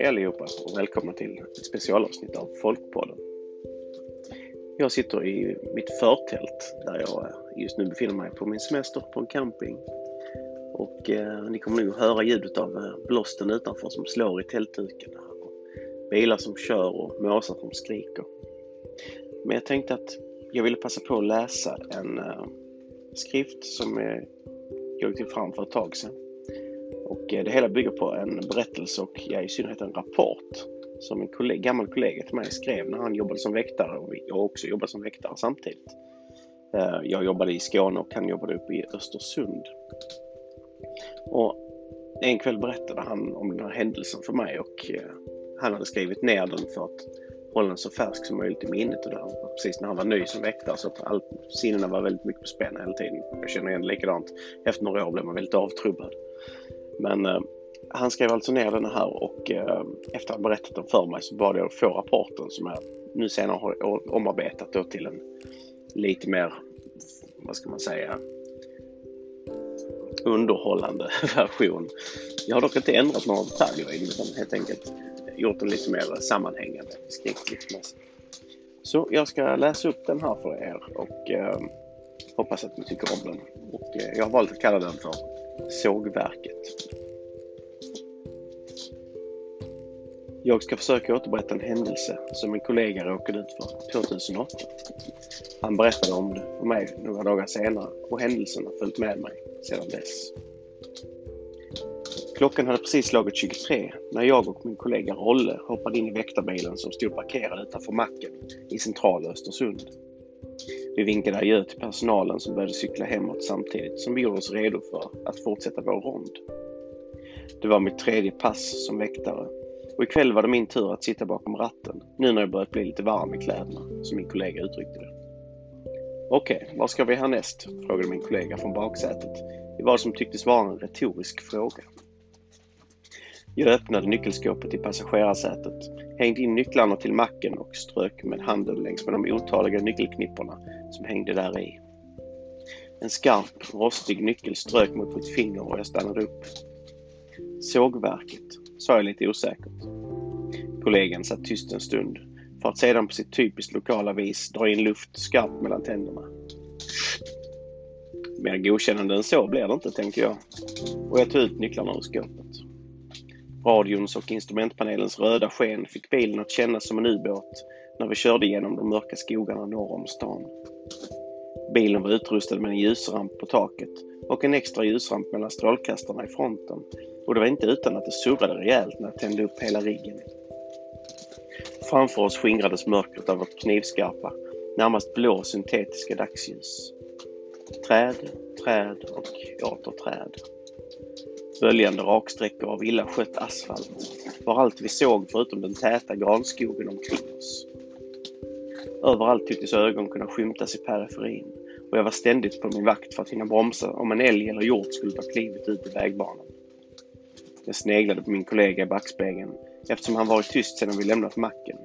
Hej allihopa och välkomna till ett specialavsnitt av Folkpodden. Jag sitter i mitt förtält där jag eh, just nu befinner mig på min semester på en camping. Och eh, ni kommer nog höra ljudet av eh, blåsten utanför som slår i tältduken. Bilar som kör och måsar som skriker. Men jag tänkte att jag ville passa på att läsa en eh, skrift som jag jag tog fram för ett tag sedan och eh, det hela bygger på en berättelse och ja, i synnerhet en rapport som en kollega, gammal kollega till mig skrev när han jobbade som väktare och jag också jobbade som väktare samtidigt. Eh, jag jobbade i Skåne och han jobbade uppe i Östersund. Och en kväll berättade han om den här händelsen för mig och eh, han hade skrivit ner den för att hålla den så färsk som möjligt i minnet och där, precis när han var ny som väktare så att all, sinnena var väldigt mycket på spänn hela tiden. Jag känner igen likadant. Efter några år blev man väldigt avtrubbad. Men eh, han skrev alltså ner den här och eh, efter att ha berättat den för mig så bad jag att få rapporten som jag nu senare har omarbetat då till en lite mer, vad ska man säga, underhållande version. Jag har dock inte ändrat några detaljer i den utan helt enkelt gjort den lite mer sammanhängande skriftligt. Så jag ska läsa upp den här för er och eh, hoppas att ni tycker om den. Och, eh, jag har valt att kalla den för Sågverket. Jag ska försöka återberätta en händelse som en kollega råkade ut för 2008. Han berättade om det för mig några dagar senare och händelsen har följt med mig sedan dess. Klockan hade precis slagit 23 när jag och min kollega Rolle hoppade in i väktarbilen som stod parkerad utanför macken i centrala Östersund. Vi vinkade adjö till personalen som började cykla hemåt samtidigt som vi gjorde oss redo för att fortsätta vår rond. Det var mitt tredje pass som väktare och ikväll var det min tur att sitta bakom ratten nu när jag börjat bli lite varm i kläderna, som min kollega uttryckte det. Okej, okay, vad ska vi härnäst? frågade min kollega från baksätet i vad som tycktes vara en retorisk fråga. Jag öppnade nyckelskåpet i passagerarsätet, hängde in nycklarna till macken och strök med handen längs med de otaliga nyckelknipporna som hängde där i. En skarp, rostig nyckel strök mot mitt finger och jag stannade upp. Sågverket, sa jag lite osäkert. Kollegan satt tyst en stund för att sedan på sitt typiskt lokala vis dra in luft skarpt mellan tänderna. Mer godkännande än så blir det inte, tänkte jag. Och jag tog ut nycklarna ur skåpet. Radions och instrumentpanelens röda sken fick bilen att kännas som en ubåt när vi körde genom de mörka skogarna norr om stan. Bilen var utrustad med en ljusramp på taket och en extra ljusramp mellan strålkastarna i fronten och det var inte utan att det surrade rejält när jag tände upp hela riggen. Framför oss skingrades mörkret av vårt knivskarpa, närmast blå syntetiska dagsljus. Träd, träd och åter träd. Följande raksträckor av illa skött asfalt var allt vi såg förutom den täta granskogen omkring oss. Överallt tycktes ögon kunna skymtas i periferin och jag var ständigt på min vakt för att hinna bromsa om en älg eller hjort skulle ta klivet ut i vägbanan. Jag sneglade på min kollega i backspegeln eftersom han varit tyst sedan vi lämnat macken.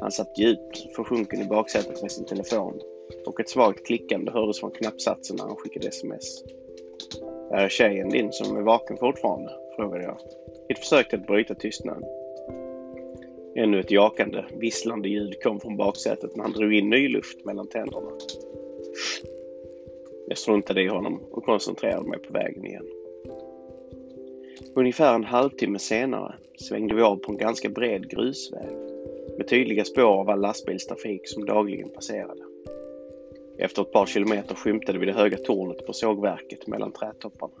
Han satt djupt försjunken i baksätet med sin telefon och ett svagt klickande hördes från knappsatsen när han skickade sms. Är tjejen din som är vaken fortfarande? frågade jag i ett försök att bryta tystnaden. Ännu ett jakande, visslande ljud kom från baksätet när han drog in ny luft mellan tänderna. Jag struntade i honom och koncentrerade mig på vägen igen. Ungefär en halvtimme senare svängde vi av på en ganska bred grusväg med tydliga spår av all lastbilstrafik som dagligen passerade. Efter ett par kilometer skymtade vi det höga tornet på sågverket mellan trädtopparna.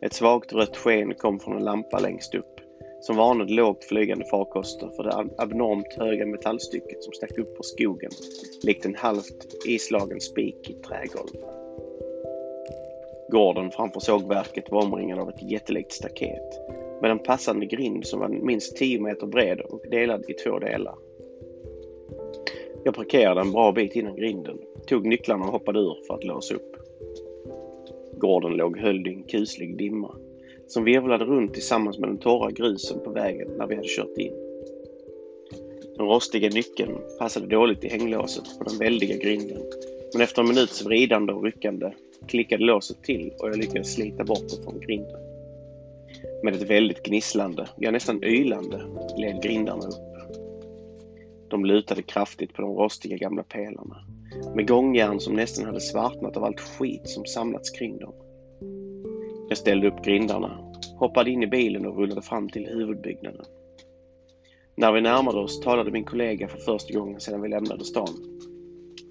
Ett svagt rött sken kom från en lampa längst upp som varnade lågt flygande farkoster för det abnormt höga metallstycket som stack upp på skogen likt en halvt islagen spik i trägolv. Gården framför sågverket var omringad av ett jättelikt staket med en passande grind som var minst 10 meter bred och delad i två delar. Jag parkerade en bra bit innan grinden, tog nycklarna och hoppade ur för att låsa upp. Gården låg höljd i en kuslig dimma som virvlade runt tillsammans med den torra grusen på vägen när vi hade kört in. Den rostiga nyckeln passade dåligt i hänglåset på den väldiga grinden men efter en minuts vridande och ryckande klickade låset till och jag lyckades slita bort det från grinden. Med ett väldigt gnisslande, ja nästan ylande, gled grindarna upp. De lutade kraftigt på de rostiga gamla pelarna, med gångjärn som nästan hade svartnat av allt skit som samlats kring dem. Jag ställde upp grindarna, hoppade in i bilen och rullade fram till huvudbyggnaden. När vi närmade oss talade min kollega för första gången sedan vi lämnade stan.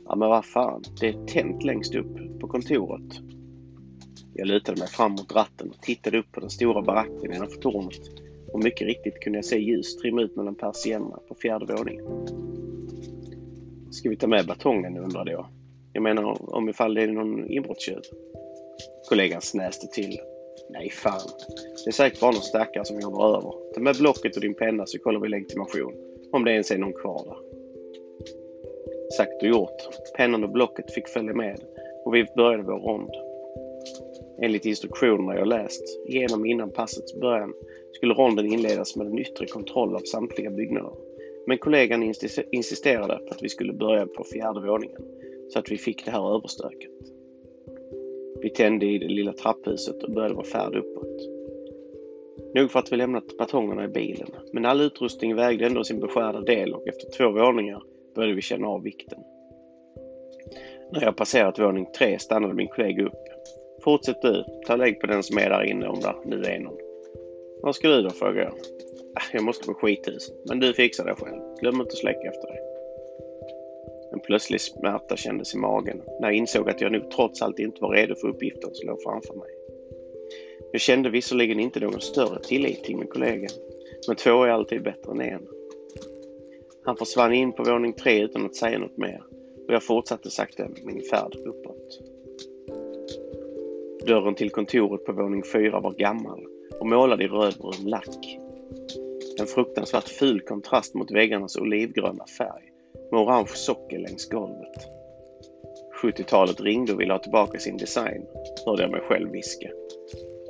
Ja men vad fan, det är tänt längst upp på kontoret. Jag lutade mig fram mot ratten och tittade upp på den stora baracken nedanför tornet och mycket riktigt kunde jag se ljus trimma ut mellan persiennerna på fjärde våningen. Ska vi ta med batongen undrade jag. Jag menar om ifall det är någon inbrottstjuv. Kollegan snäste till. Nej fan, det är säkert bara någon stackare som jobbar över. Ta med blocket och din penna så kollar vi legitimation. Om det ens är någon kvar där. Sagt och gjort. Pennan och blocket fick följa med och vi började vår rond. Enligt instruktionerna jag läst igenom innan passets början skulle ronden inledas med en yttre kontroll av samtliga byggnader. Men kollegan insisterade på att vi skulle börja på fjärde våningen så att vi fick det här överstöket. Vi tände i det lilla trapphuset och började vår färd uppåt. Nog för att vi lämnat batongerna i bilen, men all utrustning vägde ändå sin beskärda del och efter två våningar började vi känna av vikten. När jag passerat våning tre stannade min kollega upp. Fortsätt du, ta lägg på den som är där inne om där nu är någon. Vad ska du då? frågar jag. Äh, jag måste på skithuset, men du fixar det själv. Glöm inte att släcka efter dig. En plötslig smärta kändes i magen när jag insåg att jag nog trots allt inte var redo för uppgiften som låg framför mig. Jag kände visserligen inte någon större tillit till min kollega, men två är alltid bättre än en. Han försvann in på våning tre utan att säga något mer och jag fortsatte sakta min färd uppåt. Dörren till kontoret på våning fyra var gammal och målad i rödbrun lack. En fruktansvärt ful kontrast mot väggarnas olivgröna färg med orange sockel längs golvet. 70-talet ringde och ville ha tillbaka sin design, hörde jag mig själv viska.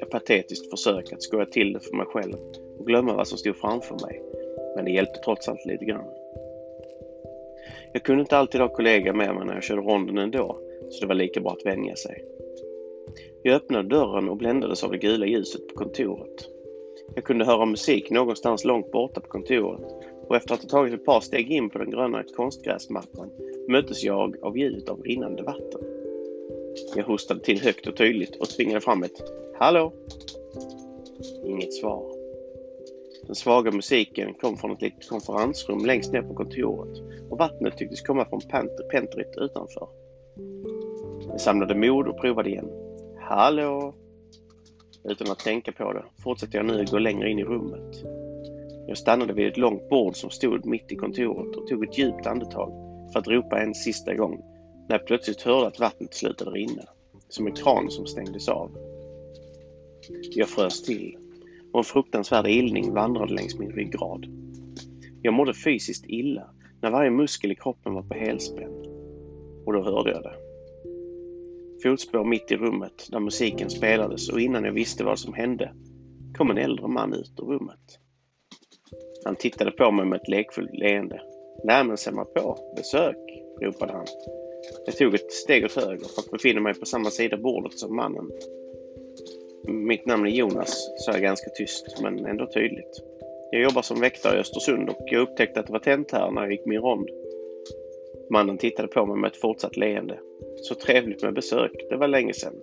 Ett patetiskt försök att skoja till det för mig själv och glömma vad som stod framför mig, men det hjälpte trots allt lite grann. Jag kunde inte alltid ha kollega med mig när jag körde ronden ändå, så det var lika bra att vänja sig. Jag öppnade dörren och bländades av det gula ljuset på kontoret. Jag kunde höra musik någonstans långt borta på kontoret och efter att ha tagit ett par steg in på den gröna konstgräsmattan möttes jag av ljudet av rinnande vatten. Jag hostade till högt och tydligt och tvingade fram ett ”Hallå?” Inget svar. Den svaga musiken kom från ett litet konferensrum längst ner på kontoret och vattnet tycktes komma från pentryt utanför. Jag samlade mod och provade igen. Hallå? Utan att tänka på det fortsatte jag nu att gå längre in i rummet. Jag stannade vid ett långt bord som stod mitt i kontoret och tog ett djupt andetag för att ropa en sista gång när jag plötsligt hörde att vattnet slutade rinna, som en kran som stängdes av. Jag frös till och en fruktansvärd ilning vandrade längs min ryggrad. Jag mådde fysiskt illa när varje muskel i kroppen var på helspänn. Och då hörde jag det. Fotspår mitt i rummet där musiken spelades och innan jag visste vad som hände kom en äldre man ut ur rummet. Han tittade på mig med ett lekfullt leende. Nej men se mig på, besök, ropade han. Jag tog ett steg åt höger för att befinna mig på samma sida bordet som mannen. Mitt namn är Jonas, sa jag ganska tyst men ändå tydligt. Jag jobbar som väktare i Östersund och jag upptäckte att det var tänt här när jag gick min rond. Mannen tittade på mig med ett fortsatt leende. Så trevligt med besök, det var länge sedan.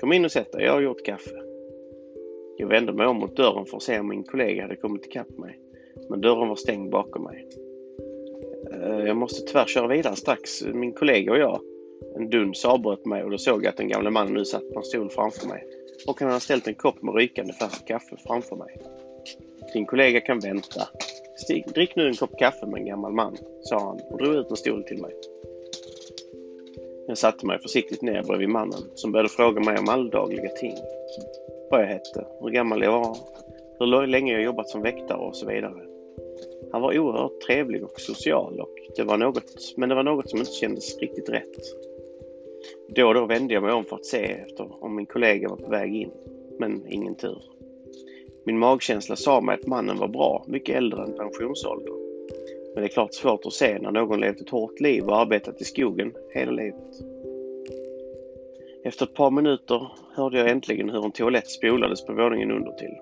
Kom in och sätt dig, jag har gjort kaffe. Jag vände mig om mot dörren för att se om min kollega hade kommit ikapp mig. Men dörren var stängd bakom mig. Eh, jag måste tyvärr köra vidare strax, min kollega och jag. En duns avbröt mig och då såg jag att den gamla mannen nu satt på en stol framför mig och han hade ställt en kopp med rykande färskt kaffe framför mig. Din kollega kan vänta. Stig, drick nu en kopp kaffe med en gammal man, sa han och drog ut en stol till mig. Jag satte mig försiktigt ner bredvid mannen som började fråga mig om alldagliga ting. Vad jag hette, hur gammal jag var, hur länge jag jobbat som väktare och så vidare. Han var oerhört trevlig och social och det var något, men det var något som inte kändes riktigt rätt. Då och då vände jag mig om för att se efter om min kollega var på väg in, men ingen tur. Min magkänsla sa mig att mannen var bra, mycket äldre än pensionsåldern. Men det är klart svårt att se när någon levt ett hårt liv och arbetat i skogen hela livet. Efter ett par minuter hörde jag äntligen hur en toalett spolades på våningen under till.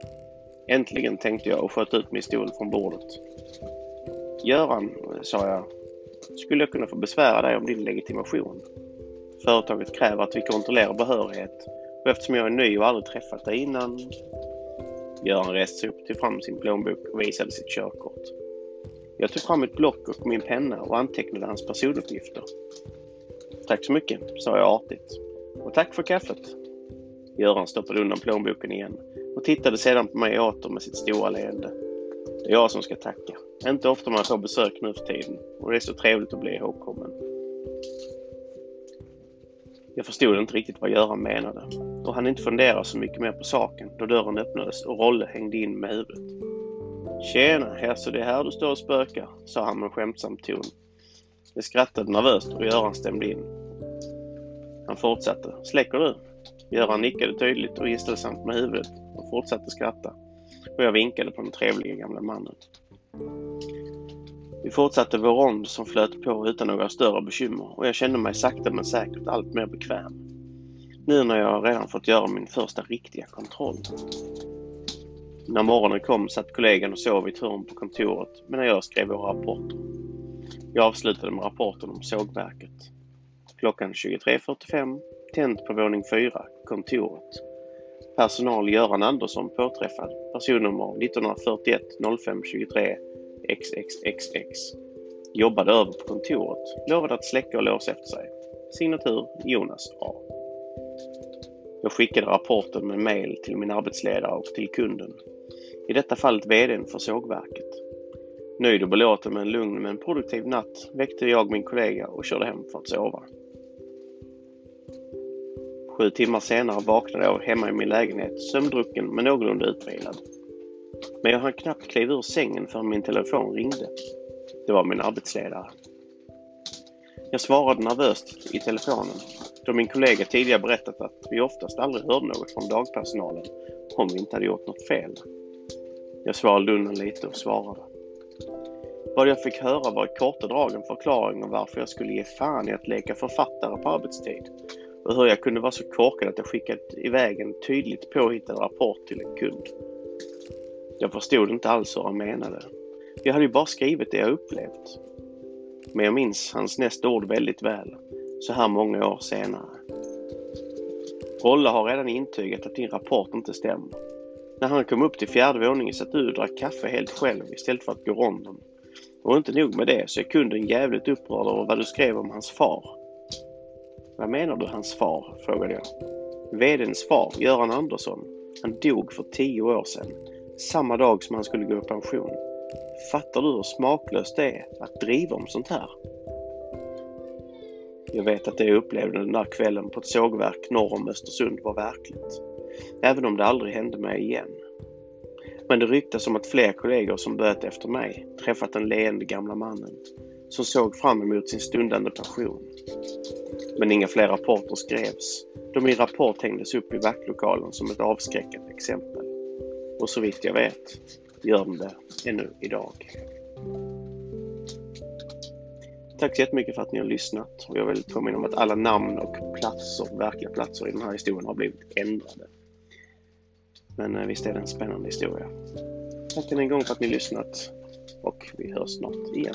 Äntligen, tänkte jag och sköt ut min stol från bordet. Göran, sa jag, skulle jag kunna få besvära dig om din legitimation? Företaget kräver att vi kontrollerar behörighet och eftersom jag är ny och aldrig träffat dig innan... Göran reste sig upp, tog fram sin plånbok och visade sitt körkort. Jag tog fram ett block och min penna och antecknade hans personuppgifter. Tack så mycket, sa jag artigt. Och tack för kaffet. Göran stoppade undan plånboken igen och tittade sedan på mig åter med sitt stora leende. Det är jag som ska tacka. Inte ofta man får besök nu för tiden och det är så trevligt att bli ihågkommen. Jag förstod inte riktigt vad Göran menade och han inte fundera så mycket mer på saken då dörren öppnades och Rolle hängde in med huvudet. Tjena, här så det är här du står och spökar, sa han med skämtsam ton. Det skrattade nervöst och Göran stämde in. Han fortsatte. Släcker du? Göran nickade tydligt och inställsamt med huvudet och fortsatte skratta. Och jag vinkade på den trevliga gamla mannen. Vi fortsatte vår rond som flöt på utan några större bekymmer och jag kände mig sakta men säkert allt mer bekväm. Nu när jag redan fått göra min första riktiga kontroll. När morgonen kom satt kollegan och sov i ett hörn på kontoret medan jag skrev våra rapporter. Jag avslutade med rapporten om sågverket. Klockan 23.45, tänt på våning 4, kontoret. Personal Göran Andersson påträffad, personnummer 1941 05 23 XXXX. Jobbade över på kontoret, lovade att släcka och låsa efter sig. Signatur Jonas A. Jag skickade rapporten med mail till min arbetsledare och till kunden. I detta fallet VDn för sågverket. Nöjd och belåten med en lugn men produktiv natt väckte jag min kollega och körde hem för att sova. Sju timmar senare vaknade jag hemma i min lägenhet, sömndrucken men någorlunda utvilad. Men jag hann knappt kliva ur sängen förrän min telefon ringde. Det var min arbetsledare. Jag svarade nervöst i telefonen då min kollega tidigare berättat att vi oftast aldrig hörde något från dagpersonalen om vi inte hade gjort något fel. Jag svalde undan lite och svarade. Vad jag fick höra var i korta drag en förklaring om varför jag skulle ge fan i att leka författare på arbetstid och hur jag kunde vara så korkad att jag skickat iväg en tydligt påhittad rapport till en kund. Jag förstod inte alls vad han menade. Jag hade ju bara skrivit det jag upplevt. Men jag minns hans nästa ord väldigt väl, så här många år senare. Rolle har redan intygat att din rapport inte stämmer. När han kom upp till fjärde våningen satt du och drack kaffe helt själv istället för att gå ronden. Och inte nog med det så är kunden jävligt upprörd över vad du skrev om hans far. Vad menar du hans far? frågade jag. VDns far, Göran Andersson. Han dog för tio år sedan samma dag som han skulle gå i pension. Fattar du hur smaklöst det är att driva om sånt här? Jag vet att det jag upplevde den där kvällen på ett sågverk norr om Östersund var verkligt. Även om det aldrig hände mig igen. Men det ryktas om att fler kollegor som börjat efter mig träffat den leende gamla mannen som såg fram emot sin stundande pension. Men inga fler rapporter skrevs då min rapport hängdes upp i vaktlokalen som ett avskräckande exempel. Och så vitt jag vet gör de det ännu idag. Tack så jättemycket för att ni har lyssnat och jag vill påminna om att alla namn och platser, verkliga platser i den här historien har blivit ändrade. Men eh, visst är det en spännande historia. Tack än en gång för att ni har lyssnat och vi hörs snart igen.